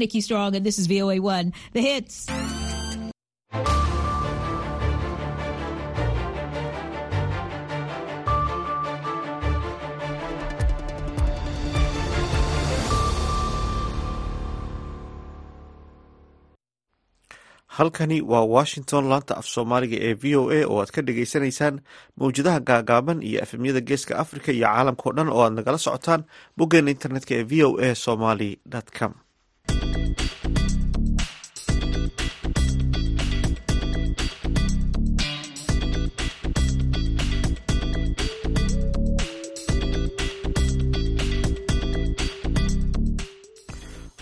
Nikki Strong, and this is VOA One, the hits. halkani waa washington laanta af soomaaliga ee v o a oo aad ka dhagaysanaysaan mawjadaha gaagaaban iyo efemyada geeska africa iyo caalamkao dhan oo aad nagala socotaan boggeena internetka ee v o a somaly com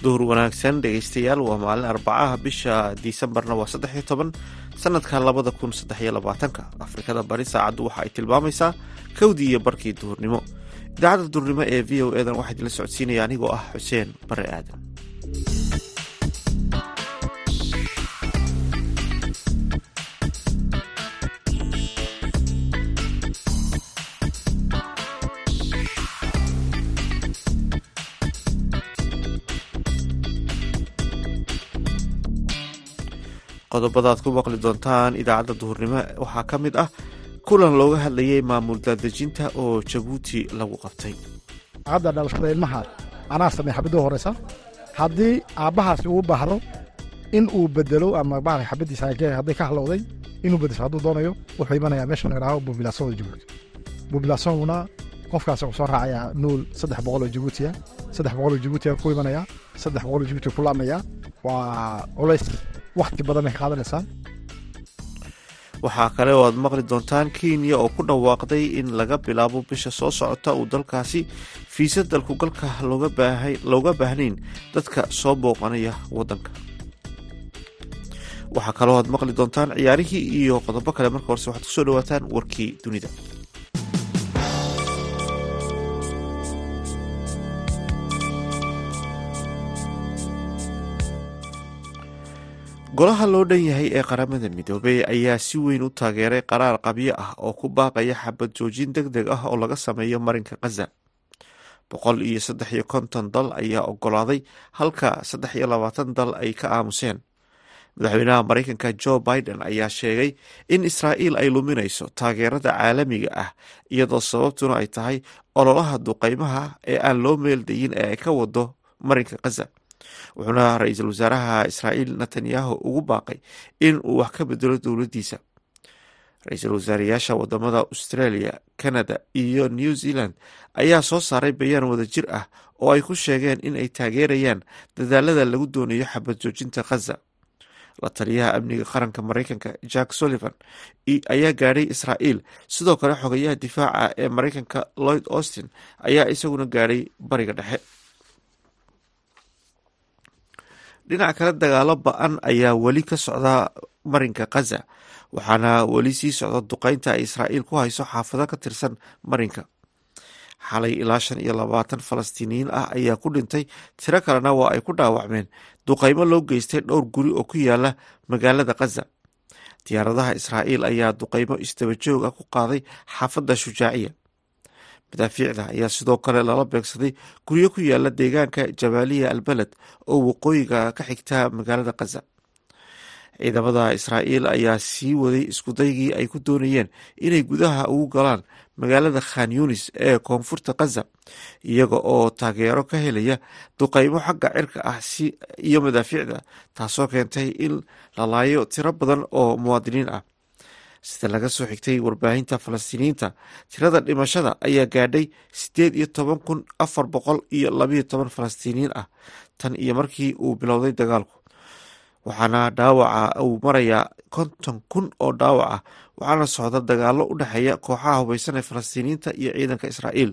duhur wanaagsan dhegeystayaal waa maalin arbacaha bisha disembarna waa saddex iyo toban sanadka labada kun saddex iyo labaatanka. Afrikada bari saacaddu waxa ay tilmaamaysaa kowdii iyo barkii duhurnimo. Idaacadda duhurnimo ee v o edan waxaa idinla socodsiinaya anigoo ah xuseen bare aadan qodobada aad ku maqli doontaan idaacadda duhurnimo. Waxaa ka mid ah kulan looga hadlayay maamul daadejinta oo jabuuti lagu qabtay. Hadda dhalashada ilmaha anaa samey xabadda horeysa. Haddii aabbahaasi uu baahdo in uu bedelo ama maara xabaddiisa hadday ka halowday inuu bedesho hadduu doonayo wuxuu imanayaa meesha la idhaaho bubilaasonda jabuuti. Bubilaasonguna qofkaasi wuxuu soo raacayaa nuul saddex boqol oo jabuutiya saddex boqol oo jabuutiya ku imanaya saddex boqol oo jabuutiya ku waa culays wakti badan ay qaadanaysaa waxaa kale oo aad maqli doontaan kenya oo ku dhawaaqday in laga bilaabo bisha soo socota uu dalkaasi fiisa dalkugalka looga baahnayn dadka soo booqanaya wadanka waxaa kaloo aad maqli doontaan ciyaarihii iyo qodobo kale. Marka horese waxaad ku soo dhawaataan warkii dunida golaha loo dhan yahay ee qaramada midoobey ayaa si weyn u taageeray qaraar qabyo ah oo ku baaqaya xabad joojin deg deg ah oo laga sameeyo marinka khaza boqol iyo saddex iyo konton dal ayaa ogolaaday halka saddex iyo labaatan dal ay ka aamuseen. Madaxweynaha mareykanka jo biden ayaa sheegay in israa'iil ay luminayso taageerada caalamiga ah iyadoo sababtuna ay tahay ololaha duqeymaha ee aan loo meeldayin ee ay ka wado marinka khaza wuxuuna ra'iisul wasaaraha israa'iil netanyahu ugu baaqay in uu wax ka bedelo dowladdiisa. Ra'iisul wasaareyaasha waddamada australia canada iyo new zealand ayaa soo saaray bayaan wadajir ah oo ay ku sheegeen in ay taageerayaan dadaalada lagu doonayo xabad joojinta khaza la taliyaha amniga qaranka mareykanka jack sullivan ayaa gaadhay israa'iil sidoo kale xogayaha difaaca ee mareykanka lloyd austin ayaa isaguna gaadhay bariga dhexe dhinaca kale dagaalo ba'an ayaa weli ka socda marinka khaza waxaana weli sii socda duqeynta ay israa'iil ku hayso xaafado ka tirsan marinka. Xalay ilaa shan iyo labaatan falastiiniyiin ah ayaa ku dhintay tiro kalena waa ay ku dhaawacmeen duqeymo loo geystay dhowr guri oo ku yaalla magaalada khaza diyaaradaha israa'iil ayaa duqeymo isdaba joog ah ku qaaday xaafadda shujaaciya madaafiicda ayaa sidoo kale lala beegsaday guryo ku yaalla deegaanka jabaaliya albaled oo waqooyiga ka xigta magaalada khaza ciidamada israa'iil ayaa sii waday iskudaygii ay ku doonayeen inay gudaha ugu galaan magaalada khan yunis ee koonfurta khaza iyaga oo taageero ka helaya duqeymo xagga cirka ah iyo madaafiicda taasoo keentay in la laayo tiro badan oo muwaadiniin ah sida laga soo xigtay warbaahinta falastiiniyiinta tirada dhimashada ayaa gaadhay sideed iyo toban kun afar boqol iyo labayo toban falastiiniyiin ah tan iyo markii uu bilowday dagaalku. Waxaana dhaawaca uu marayaa konton kun oo dhaawac ah waxaana socda dagaalo u dhexeeya kooxaha hubeysan ee falastiiniyiinta iyo ciidanka israa'iil.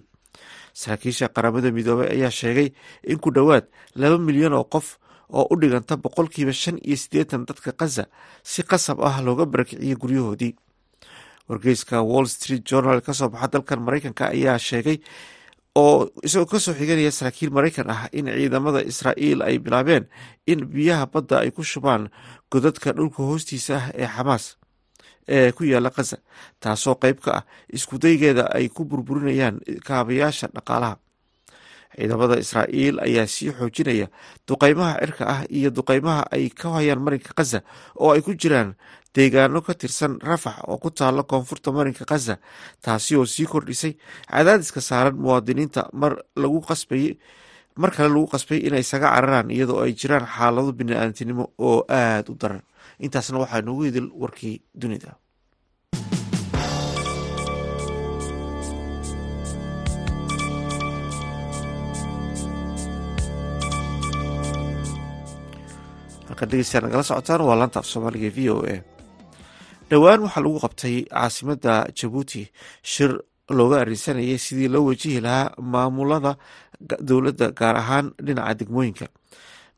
Saraakiisha qaramada midoobey ayaa sheegay in ku dhowaad laba milyan oo qof oo u dhiganta boqolkiiba shan iyo siddeetan dadka khaza si qasab ah looga barakiciyey guryahoodii. Wargeyska wall street journal ka soo baxa dalkan mareykanka ayaa sheegay oo isagoo ka soo xiganaya saraakiil mareykan ah in ciidamada israa'iil ay bilaabeen in biyaha badda ay ku shubaan godadka dhulka hoostiisa ah ee xamaas ee ku yaalla khaza taasoo qeyb ka ah iskudaygeeda ay ku burburinayaan kaabayaasha dhaqaalaha ciidamada israa'iil ayaa sii xoojinaya duqeymaha cirka ah iyo duqeymaha ay ka hayaan marinka khaza oo ay ku jiraan deegaano ka tirsan rafax oo ku taala koonfurta marinka khaza taasi oo sii kordhisay cadaadiska saaran muwaadiniinta mar lagu qasbayey mar kale lagu qasbay inay isaga cararaan iyadoo ay jiraan xaalado bini-aadamtinimo oo aada u daran. Intaasna waxaa noogu idil warkii dunida halkan dhegeystayaa nagala socotaan waa laanta af soomaaliga v o a. Dhowaan waxaa lagu qabtay caasimada jabuuti. Shir looga arinsanayay sidii loo wajihi lahaa maamulada dowladda gaar ahaan dhinaca degmooyinka.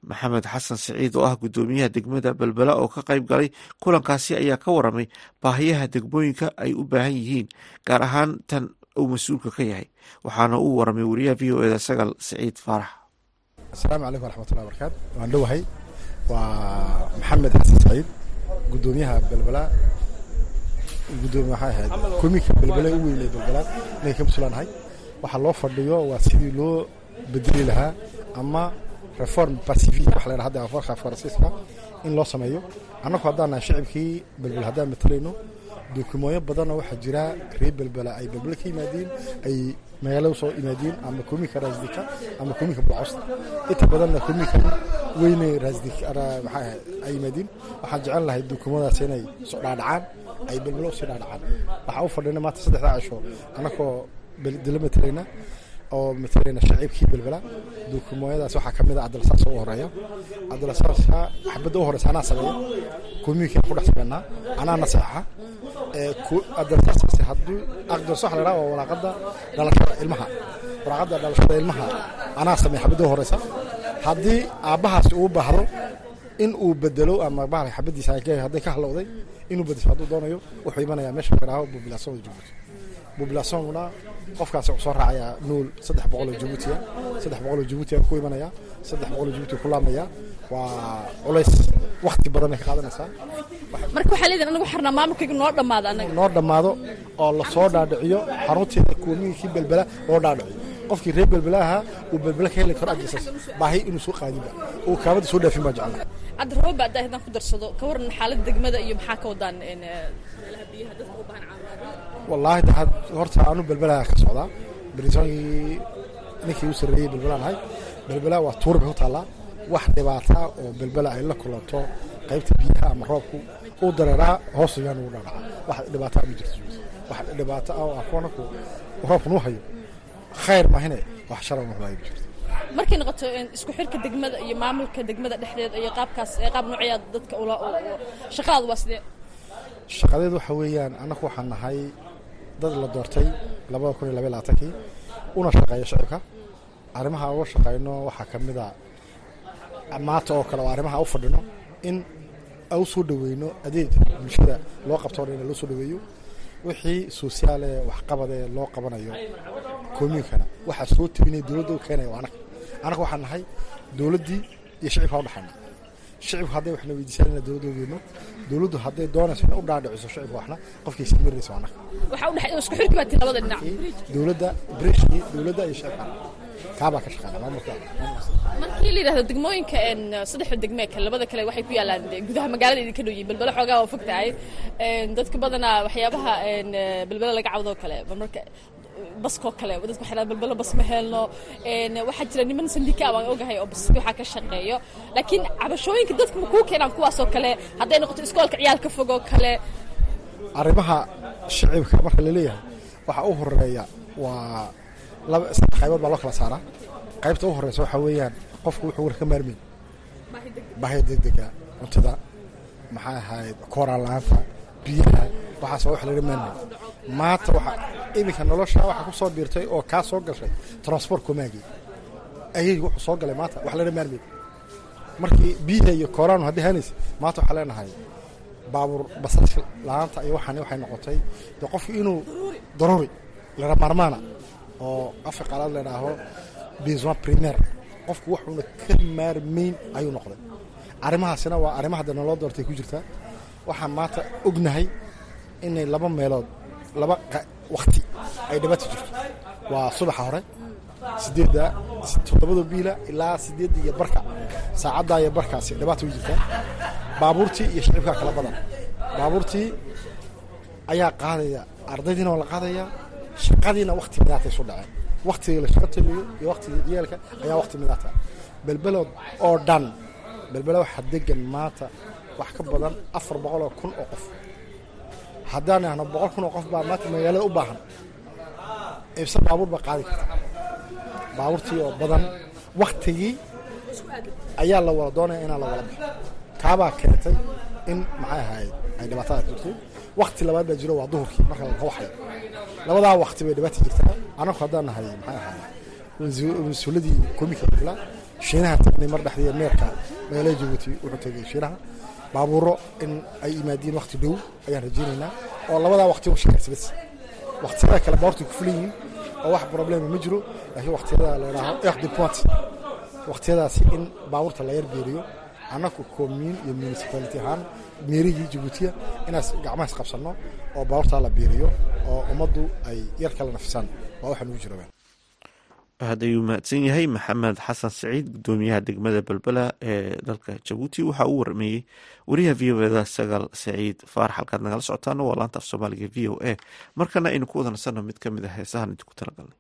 Maxamed xasan siciid oo ah guddoomiyaha degmada belbela oo ka qayb galay kulankaasi ayaa ka waramay baahiyaha degmooyinka ay u baahan yihiin gaar ahaan tan uu mas'uulka ka yahay. Waxaana uu waramay wariyaha v o eda sagal siciid faarax. Asalaamu calaykum waraxmatullahi barakaatu waan dhowahay waa maxamed xasan saciid guddoomiyaha belbela gudoomiye waxay ahayd komika belbela u weynay belbela inay ka muslanahay waxaa loo fadhiyo waa sidii loo bedeli lahaa ama reform pacific waxa la yidhaha hadda afarka faransiiska in loo sameeyo. Annagu haddaan nahay shicibkii belbel haddaan matalayno dukumooyo badanna waxaa jira reer belbela ay belbela ka yimaadiin ay magaalada u soo yimaadiin ama komika raasdika ama komika bulcosta inta badanna komika weyne raasdik maxaa ay yimaadiin waxaan jecel lahay dukumadaas inay soo dhaadhacaan ay belbelo u sii dhaadhacaan. Waxaa u fadhina maanta saddexdaa cisho annagoo dila matalayna oo matalayna shacibkii belbela dukumooyadaas waxaa ka mid a cabdilsaas u horreeya cabdilsaasa xabadda u horeysa anaa sameeya komika ku dhex sameynaa anaa naseexa cabdilsaasaasi hadduu aqdilsa waxa la yidhaha waa waraaqadda dhalashada ilmaha. Waraaqadda dhalashada ilmaha anaa sameeya xabadda u horeysa haddii aabbahaasi uu baahdo in uu bedelo ama bahalka xabadiisa hadday ka halowday inuu bedesho hadduu doonayo wuxuu imanayaa meesha la yidhaaho jabuuti populationna qofkaasi wuxuu soo raacayaa nuul saddex boqol oo jabuutiya saddex boqol oo jabuutiya ku imanaya saddex boqol oo jabuuti ku laamaya waa culays. Wakti badan bay ka qaadanaysaa. Marka waxaa leedahay anagu xarnaa maamulkayga noo dhammaada anaga. Noo dhammaado oo la soo dhaadhiciyo xarunteeda koomiyikii belbela loo dhaadhiciyo. Qofkii reer belbela ahaa uu belbela ka heli karo agdiisas baahi inuu soo qaadinba uu kaabada soo dhaafin baa jeclaa hadda rooba haddaa haddaan ku darsado ka waran xaaladda degmada iyo maxaa ka wadaan meelaha biyaha dadka u baahan wallaahi de horta aanu belbelaha ka socdaa brisoonkii ninkii u sarreeyey belbelaan ahay belbela waa tuur bay ku taallaa. Wax dhibaata oo belbela ay la kulanto qaybta biyaha ama roobku uu dareeraa hoosugaan ugu dhaadhaca wax dhibaataa ma jirto. Wax dhibaato ah oo akoonku roobku nuu hayo. Khayr maahine wax sharan waxbaa ma jirto markay noqoto isku xirka degmada iyo maamulka degmada dhexdeeda iyo qaabkaas qaab nooceeyaa dadka shaqadaadu waa sidee? Shaqadeedu waxa weeyaan annagu waxaan nahay dad la doortay labada kun iyo labaiy labaatankii una shaqeeya shicibka arrimaha uga shaqeyno waxaa ka mid a maanta oo kale oo arrimaha u fadhino in u soo dhaweyno adeeg bulshada loo qabto o dhan in loo soo dhaweeyo. Wixii sosiaale waxqabadee loo qabanayo koomiinkana waxaa soo tabinaya dowladda u keenaya anaga anaga waxaan nahay dowladdii iyo shicibka udhaxayna shicibku hadday waxna weydiisaan inaa dowladda ogeyno dowladdu hadday doonayso in u dhaadhiciso shicibka waxna qofkay sii labada dhinac. Dowladda breshkii dowladda iyo shicibka kaabaa ka shaqeynaa maamulka markii la yidhahdo degmooyinka saddexda degmee kale labada kale waxay ku yaalaan gudaha magaalada idinka dhow yihiin belbele xoogaa waa fog tahay dadka badanaa waxyaabaha belbele laga cawdoo kale marka baskoo kale dadka waxay dhahaan belbele bas ma helno waxaa jira niman sandika baan ogahay oo baski waxaa ka shaqeeyo. Laakiin cabashooyinka dadka ma kuu keenaan kuwaasoo kale. Hadday noqoto iskoolka ciyaalka fogoo kale. Arrimaha shicibka marka la leeyahay waxaa u horreeya waa laba saddex qaybood baa loo kala saaraa. Qaybta u horeysa waxaa weeyaan qofku wuxuu war ka maarmeyn baahida degdega. Cuntada maxay ahayd kooraan la'aanta biyaha waxaas waa wax laga maarmeyn maanta waxa iminka nolosha waxa ku soo biirtay oo kaa soo gashay transport komaagi ayay wuxuu soo galay maanta wax laga maarmeyn markii biyaha iyo kooraanu haddii hanaysa maanta waxaa leenahay baabuur basas la'aanta iyo waxaan waxay noqotay. Dee qofku inuu daruuri lera maarmaana oo afka qaalaad ladhaaho besoin primaire. Qofku wuxuuna ka maarmayn ayuu noqday. Arrimahaasina waa arrimaha de naloo doortay ku jirtaa waxaan maanta ognahay inay laba meelood laba wakti ay dhibaata jirto. Waa subaxa hore sideedda toddobada biila ilaa sideedda iyo barka. Saacaddaa iyo barkaasi dhibaata way jirtaa. Baabuurtii iyo shicibkaa kala badan. Baabuurtii ayaa qaadaya ardaydiina waa la qaadaya shaqadiina wakti midaatay isu dhaceen. Waktigii la shaqo tagiyo iyo waktigii ciyaalka ayaa wakti midaata belbelood oo dhan belbelo waxaa degan maanta wax ka badan afar boqol oo kun oo qof haddaan ahno boqol kun oo qof baa maanta magaalada u baahan. Ibse baabuur baa qaadi karta. Baabuurtii oo badan waktigii ayaa la wada doonaya inaan la wada baxo. Kaabaa keentay in maxay ahayd ay dhibaatada jirto wakti labaad baa jiro waa duhurkii marka la rawaxayo labadaa wakti bay dhibaata jirtaa. Anagu haddaan nahay maxay ahayd? Mas'uuladii komika la shiinaha tagnay mar dhexdii meerka magaalada jabuuti wuxuu tegay shiinaha baabuuro in ay yimaadiin wakti dhow ayaan rajaynaynaa oo labadaa wakti u shaqaysa bas waktiyada kale baabuurta ku fulan yihiin oo wax problema ma jiro laakiin waktiyada la yidhaaho ex de point waktiyadaasi in baabuurta la yargeeriyo annaku commune iyo municipality ahaan meerigii jabuutiya inaas gacmahaas qabsanno oo baabuurtaa la biiriyo oo ummaddu ay yar kala nafisaan. Waa waxaa nugu jira aad ayuu mahadsan yahay maxamed xasan saciid gudoomiyaha degmada belbela ee dalka jabuuti. Waxaa uu warameeyey wariyaha v o eda sagaal saciid. Faarax halkaad nagala socotaana waa laanta af soomaaliga v o a. Markana aynu ku wadansano mid ka mid a heesahan idinku talagalnay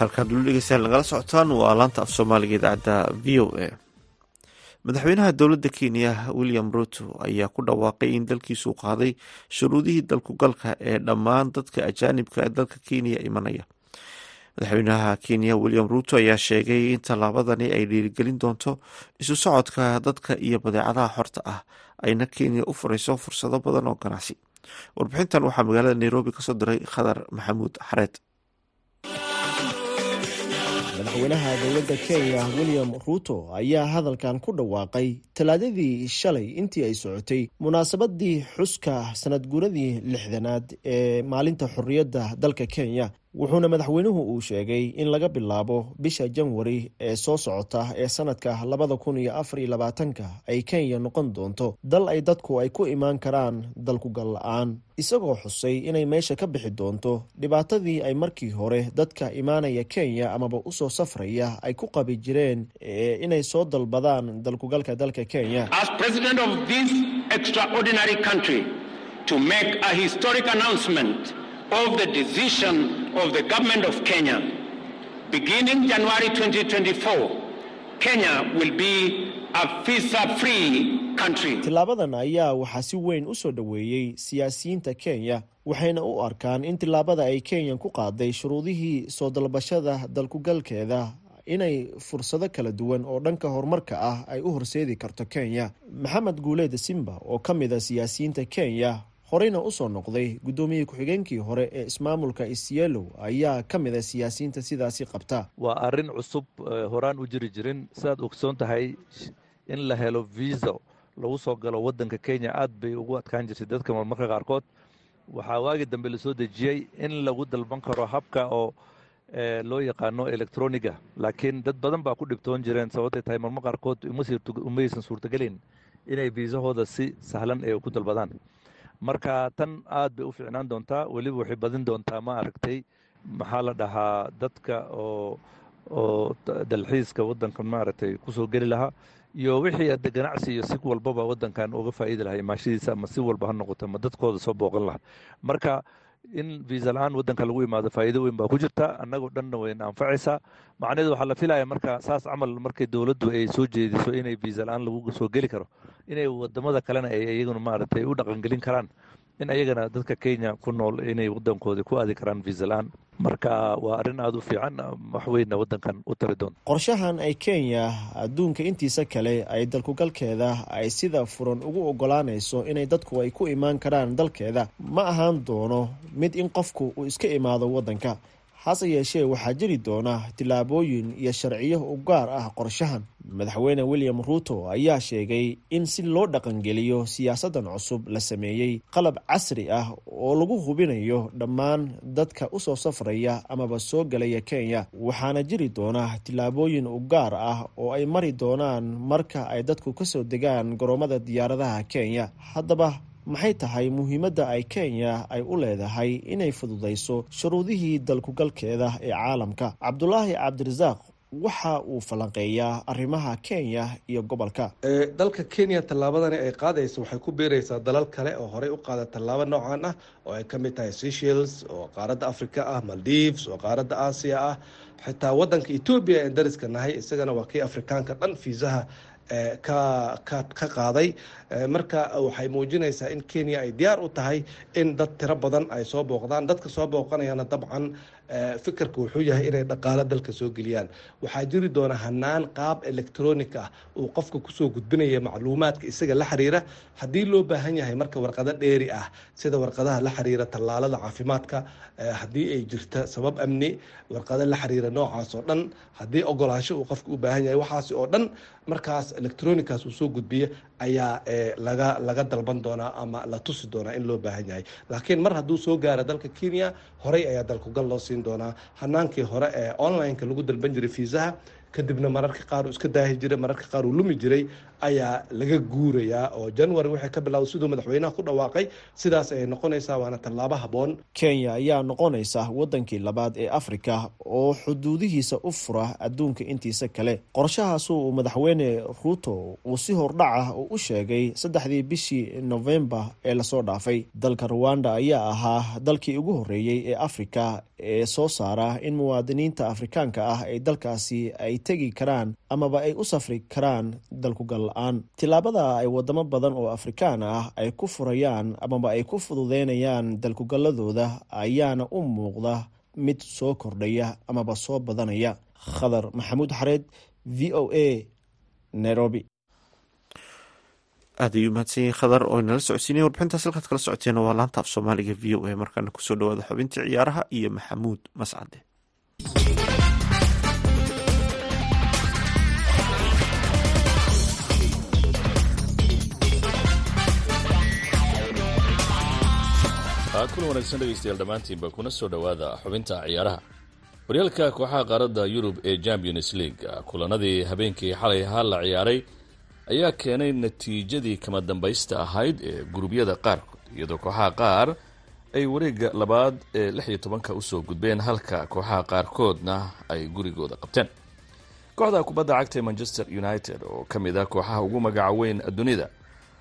halkaad weli dhegeystaan nagala socotaan waa laanta af soomaaliga idaacadda v o a. Madaxweynaha dowladda kenya william ruto ayaa ku dhawaaqay in dalkiisu qaaday shuruudihii dalkugalka ee dhammaan dadka ajaanibka ee dalka kenya imanaya. Madaxweynaha kenya william ruto ayaa sheegay in tallaabadani ay dhiirigelin doonto isu socodka dadka iyo badeecadaha xorta ah ayna kenya u furayso fursado badan oo ganacsi. Warbixintan waxaa magaalada nairobi ka soo diray khadar maxamuud xareed madaxweynaha dowladda kenya william ruto ayaa hadalkan ku dhawaaqay talaadadii shalay intii ay socotay munaasabadii xuska sanadguuradii lixdanaad ee maalinta xorriyadda dalka kenya wuxuuna madaxweynuhu uu sheegay in laga bilaabo bisha janwari ee soo socota ee sanadka labada kun iyo afar iyo labaatanka ay kenya noqon doonto. Dal ay dadku ay ku imaan karaan dalkugal la'aan isagoo xusay inay meesha ka bixi doonto. Dhibaatadii ay markii hore dadka imaanaya kenya amaba u soo safraya ay ku qabi jireen ee inay soo dalbadaan dalkugalka dalka kenya of the decision of the government of Kenya. Beginning January 2024, Kenya will be a visa-free country. tilaabadan ayaa waxaa si weyn u soo dhoweeyey siyaasiyiinta kenya waxayna u arkaan in tilaabada ay kenya ku qaaday shuruudihii soo dalbashada dalkugalkeeda inay fursado kala duwan oo dhanka horumarka ah ay u horseedi karto kenya maxamed guuleed simba oo ka mid a siyaasiyiinta kenya horeyna u soo noqday guddoomiye ku-xigeenkii hore ee ismaamulka isyeelow ayaa ka mid a siyaasiyiinta sidaasi qabta. Waa arrin cusub horaan u jiri jirin. Sidaad ogsoon tahay in la helo visa lagu soo galo waddanka kenya aad bay ugu adkaan jirtay dadka marmarka qaarkood. Waxaa waagi dambe la soo dejiyey in lagu dalban karo habka oo loo yaqaano electroniga laakiin dad badan baa ku dhibtoon jireen sababtay tahay marmar qaarkood umaysan suurtagelin inay viisahooda si sahlan ee ku dalbadaan marka tan aad bay u fiicnaan doontaa weliba waxay badin doontaa ma aragtay maxaa la dhahaa dadka oo oo dalxiiska waddankan maaragtay ku soo geli lahaa iyo wixii ade ganacsi iyo si walbaba waddankan uga faa'iidi lahaa imaashadiisa ama si walba ha noqoto ama dadkooda soo booqan lahaa. Marka in viisa la'aan waddanka lagu imaado faa'iido weyn baa ku jirta. Annagoo dhanna wayna anfacaysaa macnaheedu waxaa la filaya marka saas camal markay dowladdu ay soo jeediso inay viisa la'aan lagu soo geli karo inay waddamada kalena ay iyaguna maaragtay u dhaqangelin karaan in ayagana dadka kenya ku nool inay waddankooda ku aadi karaan viisa marka waa arrin aada u fiican wax weynna waddankan u tari doonta qorshahan ay kenya adduunka intiisa kale ay dalkugalkeeda ay sida furan ugu ogolaanayso inay dadku ay ku imaan karaan dalkeeda. Ma ahaan doono mid in qofku uu iska imaado waddanka hase yeeshee waxaa jiri doona tillaabooyin iyo sharciyo u gaar ah qorshahan. Madaxweyne william ruto ayaa sheegay in si loo dhaqangeliyo siyaasadan cusub la sameeyey qalab casri ah oo lagu hubinayo dhammaan dadka u soo safraya amaba soo galaya kenya. Waxaana jiri doona tillaabooyin u gaar ah oo ay mari doonaan marka ay dadku ka soo degaan garoomada diyaaradaha kenya. Haddaba maxay tahay muhiimadda ay kenya ay u leedahay inay fududayso shuruudihii dalkugalkeeda ee caalamka? Cabdulaahi cabdirasaaq waxa uu falanqeeyaa arrimaha kenya iyo gobolka. Dalka kenya tallaabadani ay qaadayso waxay ku biiraysaa dalal kale oo horey u qaada tallaabo noocan ah oo ay ka mid tahay seychelles oo qaaradda africa ah maldives oo qaaradda aasiya ah xitaa waddanka etoobiya ee dariska nahay isagana waa kii afrikaanka dhan fiisaha ka qaaday. Marka waxay muujinaysaa in kenya ay diyaar u tahay in dad tiro badan ay soo booqdaan. Dadka soo booqanayana dabcan fikirka wuxuu yahay inay dhaqaalo dalka soo geliyaan. Waxaa jiri doona hanaan qaab electronic ah uu qofka ku soo gudbinaya macluumaadka isaga la xiriira. Haddii loo baahan yahay marka warqado dheeri ah sida warqadaha la xiriira tallaalada caafimaadka haddii ay jirta sabab amni warqado la xiriira noocaas oo dhan haddii ogolaansho uu qofka u baahan yahay waxaas oo dhan markaas electronicaas uu soo gudbiya ayaa laga laga dalban doonaa ama la tusi doonaa in loo baahan yahay. Laakiin mar hadduu soo gaaro dalka kenya horey ayaa dalkugal loo siin doonaa. Hanaankii hore ee online-ka lagu dalban jiray fiisaha kadibna mararka qaar uu iska daahi jiray mararka qaar uu lumi jiray ayaa laga guurayaa oo january waxay ka bilowday siduu madaxweynaha ku dhawaaqay. Sidaas ayay noqonaysaa waana tallaabo habboon. Kenya ayaa noqonaysa waddankii labaad ee afrika oo xuduudihiisa u fura adduunka intiisa kale. Qorshahaas uu madaxweyne ruto uu si hordhac ah uu u sheegay saddexdii bishii novembar ee la soo dhaafay. Dalka ruwanda ayaa ahaa dalkii ugu horreeyey ee afrika ee soo saara in muwaadiniinta afrikaanka ah ee dalkaasi ay tegi karaan amaba ay u safri karaan dalkugal la'aan. Tillaabada ay wadamo badan oo afrikaan ah ay ku furayaan amaba ay ku fududeynayaan dalkugalladooda ayaana u muuqda mid soo kordhaya amaba soo badanaya. Khadar maxamuud xareed v o a nairobi aad ayuu mahadsan yahay khadar oo inala socodsiinaya warbixintaas halkaad kala socoteena waa laanta af soomaaliga v o a. Markaana ku soo dhawaada xubintii ciyaaraha iyo maxamuud mascade. Kulan wanaagsan dhegeystayaal dhammaantiinba kuna soo dhowaada xubinta ciyaaraha. Horyaalka kooxaha qaaradda yurub ee champions league kulanadii habeenkii xalay ahaa la ciyaaray ayaa keenay natiijadii kama dambaysta ahayd ee gurubyada qaarkood iyadoo kooxaha qaar ay wareega labaad ee lix iyo tobanka u soo gudbeen halka kooxaha qaarkoodna ay gurigooda qabteen. Kooxda kubadda cagta ee manchester united oo ka mid ah kooxaha ugu magaca weyn dunida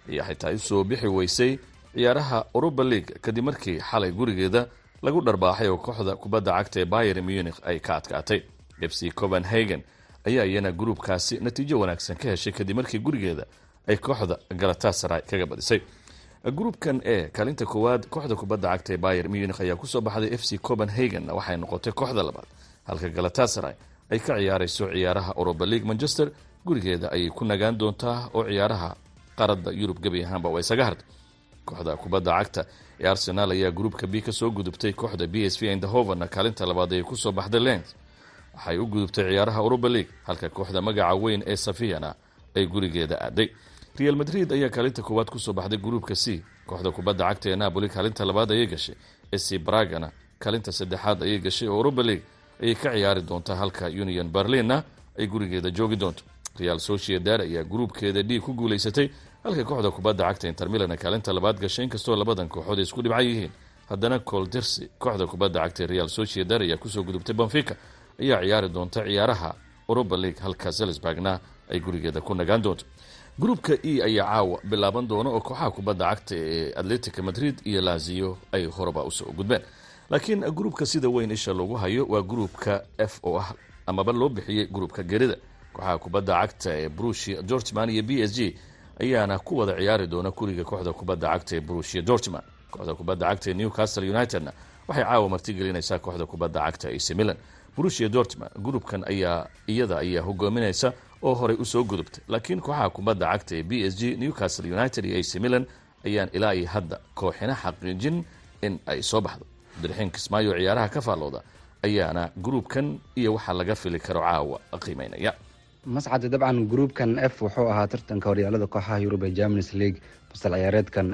ayaa xitaa u soo bixi weysay ciyaaraha europa league kadib markii xalay gurigeeda lagu dharbaaxay oo kooxda kubadda cagta ee bayer munich ay ka adkaatay. F c copenhagen ayaa iyana gruubkaasi natiijo wanaagsan ka heshay kadib markii gurigeeda ay kooxda galatasaray kaga badisay. Gruubkan ee kaalinta koowaad kooxda kubadda cagta ee bayer munich ayaa ku soo baxday f c copenhagen waxay noqotay kooxda labaad. Halka galatasaray ay ka ciyaarayso ciyaaraha europa league manchester gurigeeda ayay ku nagaan doontaa oo ciyaaraha qaarada yurub gebi ahaanba waa isaga hartay. Kooxda kubadda cagta ee arsenal ayaa gruubka b ka soo gudubtay kooxda b s v indahovenna kaalinta labaad ay ku soo baxday lens waxay u gudubtay ciyaaraha europa league halka kooxda magaca weyn ee safiyana ay gurigeeda aaday real madrid ayaa kaalinta koowaad ku soo baxday gruubka c kooxda kubadda cagta ee napoli kaalinta labaad ayay gashay. Sc bragana kaalinta saddexaad ayay gashay oo europa league ayay ka ciyaari doontaa halka union berlinna ay gurigeeda joogi doonto. Real sociedad ayaa gruubkeeda d ku guuleysatay halka kooxda kubadda cagta inter milan kaalinta labaad gashay inkastoo labadan kooxood ay isku dhibcan yihiin. Haddana coldersi kooxda kubadda cagta real sociedad ayaa ku soo gudubtay benfica ayaa ciyaari doonta ciyaaraha europa league halka selsburgna ay gurigeeda ku nagaan doonto. Gruubka e ayaa caawa bilaaban doona oo kooxaha kubadda cagta ee atletica madrid iyo lazio ay horeba u soo gudbeen. Laakiin gruubka sida weyn isha lagu hayo waa gruubka f oo ah amaba loo bixiyey gruubka gerida. Kooxaha kubadda cagta ee brusia dortman iyo b s g ayaana ku wada ciyaari doona kuriga kooxda kubadda cagta ee brusia dortman kooxda kubadda cagta ee newcastle unitedna waxay caawa martigelinaysaa kooxda kubadda cagta ac milan brusia dortman gruubkan ayaa iyada ayaa hogaaminaysa oo horey u soo gudubtay. Laakiin kooxaha kubadda cagta ee b s g newcastle united iyo ac milan ayaan ilaa iyo hadda kooxina xaqiijin in ay soo baxdo. Abdiraxiin kismaayo ciyaaraha ka faallooda ayaana gruubkan iyo waxa laga fili karo caawa qiimeynaya. Mascade dabcan gruubkan f wuxuu ahaa tartanka horyaalada kooxaha yurub ee germanis league basal ciyaareedkan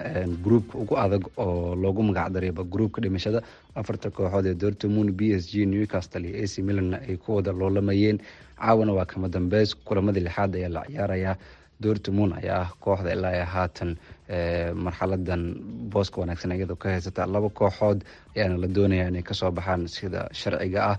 gruubka ugu adag oo loogu magacdarayba gruubka dhimashada afarta kooxood ee dortmund b s g newcastle iyo ac milanna ay ku wada loolamayeen caawana waa kama dambeys kulamadii lixaad ayaa la ciyaarayaa dortmund ayaa ah kooxda ilaa haatan marxaladan booska wanaagsan iyadoo ka haysata laba kooxood ayaana la doonaya inay ka soo baxaan sida sharciga ah.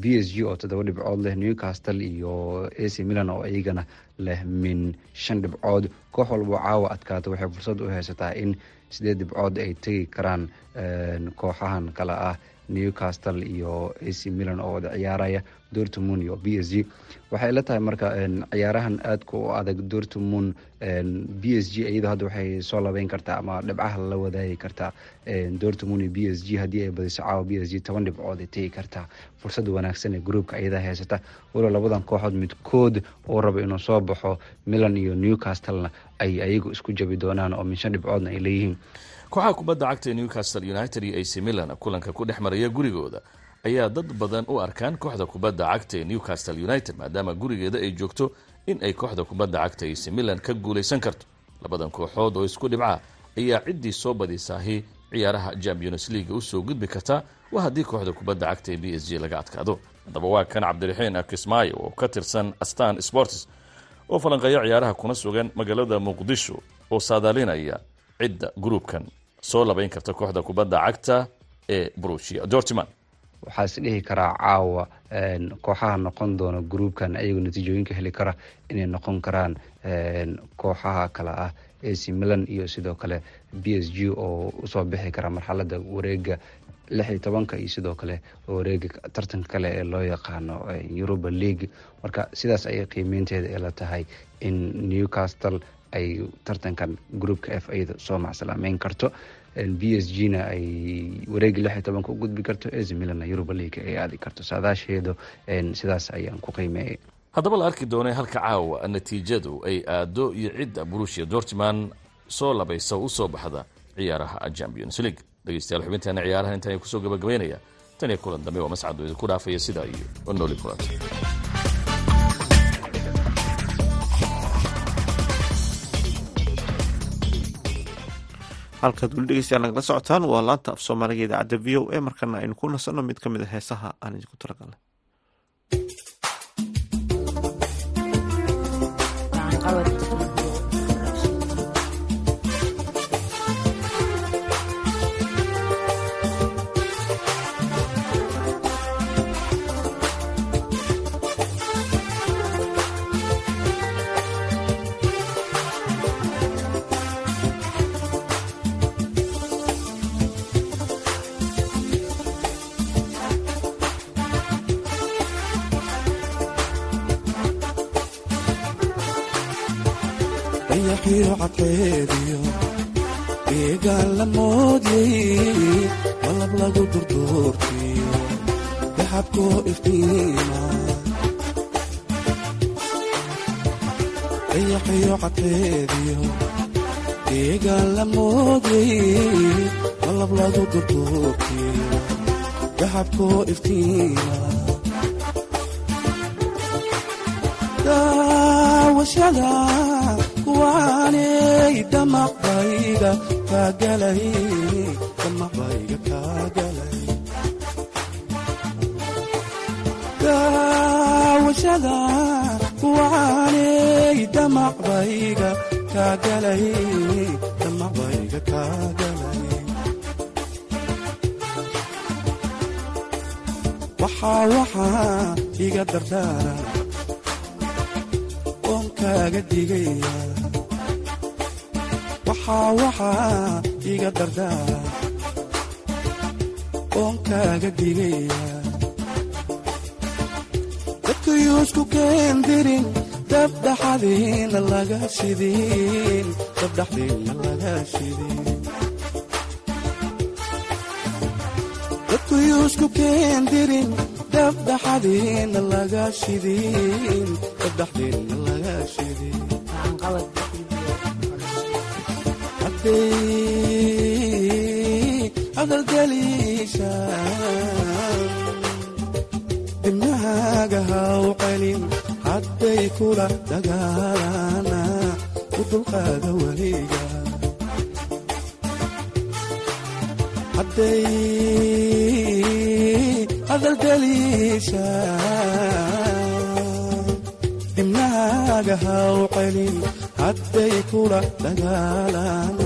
B s g oo toddoba dhibcood leh newcastle iyo ac milan oo iyagana leh min shan dhibcood. Koox walbo caawa adkaata waxay fursad u haysataa in sideed dhibcood ay tegi karaan kooxahan kale ah newcastle iyo ac milan oo wada ciyaaraya dortmund iyo b s g. Waxay la tahay marka ciyaarahan aadka u adag dortmund b s g iyadoo hadda waxay soo labeyn kartaa ama dhibcaha la wadaagi kartaa dortmund iyo b s g. Haddii ay badiso caawa b s g toban dhibcood ay tegi kartaa. Fursad wanaagsan ee gruubka iyada haysata. Walow labadan kooxood midkood uu rabo inuu soo baxo milan iyo newcastlena ay ayagu isku jabi doonaan oo min shan dhibcoodna ay leeyihiin kooxaha kubadda cagta ee newcastle united iyo ac milan kulanka ku dhex maraya gurigooda ayaa dad badan u arkaan kooxda kubadda cagta ee newcastle united maadaama gurigeeda ay joogto in ay kooxda kubadda cagta ac milan ka guulaysan karto. Labadan kooxood oo isku dhibca ayaa ciddii soo badisaahi ciyaaraha champions leaga u soo gudbi kartaa waa haddii kooxda kubadda cagta ee b s g laga adkaado. Haddaba waa kan cabdiraxiin kismaayo oo ka tirsan astan sports oo falanqeeya ciyaaraha kuna sugan magaalada muqdisho oo saadaalinaya cidda gruubkan soo labayn karta kooxda kubadda cagta ee brusia dortman waxaa is dhihi karaa caawa kooxaha noqon doona gruubkan ayagoo natiijooyinka heli kara inay noqon karaan kooxaha kale ah ac milan iyo sidoo kale b s g oo u soo bixi kara marxalada wareega lix iyo tobanka iyo sidoo kale wareega tartanka kale ee loo yaqaano europa league. Marka sidaas ayay qiimeynteeda ee la tahay in newcastle ay tartankan groupka f iyada soo macsalaameyn karto. B s g na ay wareegii lix iyo tobanka u gudbi karto. Ac milan europa league ay aadi karto. Saadaasheedu sidaas ayaan ku qiimeeyay haddaba la arki doonay halka caawa natiijadu ay aado iyo cidda brusia dortman soo labaysa u soo baxda ciyaaraha champions league. Dhegeystayaal xubinteena ciyaaraha intaan ku soo gabagabaynaya tan iyo kulan dambe waa mascado idinku dhaafaya sidaa iyo nooli kulanta halkaad weli dhegeystayaal nagala socotaan waa laanta af soomaaliga idaacadda v o a. Markana aynu ku nasanno mid ka mid a heesaha aan idinku talagalnay dayaxiyo cadceediyo deegaan la moodyay qalab lagu durduurtiyo. Daxabkoo iftiima. Dayaxiyo cadceediyo deegaan la moodyay qalab lagu durduurtiyo. Daxabkoo iftiima. Daawashada kuwaanay damaqbayga kaagalay damaqbayga kaagalay daawashada kuwaanay damaqbayga kaagalay damaqbayga kaagalay waxaa waxaa iga dardaara oon kaaga digaya waxaa waxaa iga dardaara oon kaaga digaya dadkayuusku keendirin dabdhaxadiina laga shidin dabdhaxdiina laga shidin. Dadkayuusku keendirin dabdhaxadiina laga shidin dabdhaxdiina laga shidin hadalgeliishaan dimnahaaga haw celin hadday kula dagaalana u dulqaada weliga. Hadday hadalgeliishaan dimnahaaga haw celin hadday kula dagaalana u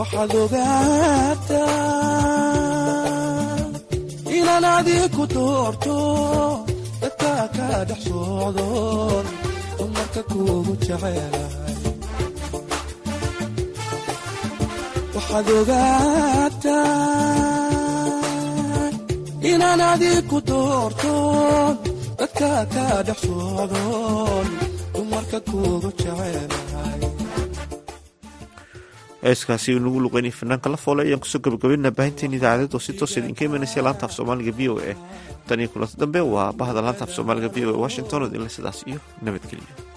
waxaad ogaataa inaan socdoon dumarka kuugu jecelahay heeskaasi nagu luqeynay fanaanka la foole ayaan ku soo gabagabaynaa baahinteen idaacadeed oo si toos idinka imanaysa laanta af soomaaliga v o a. Tan iyo kulanta dambe waa bahda laanta af soomaaliga v o a washington oo idinle sidaas iyo nabadgelyo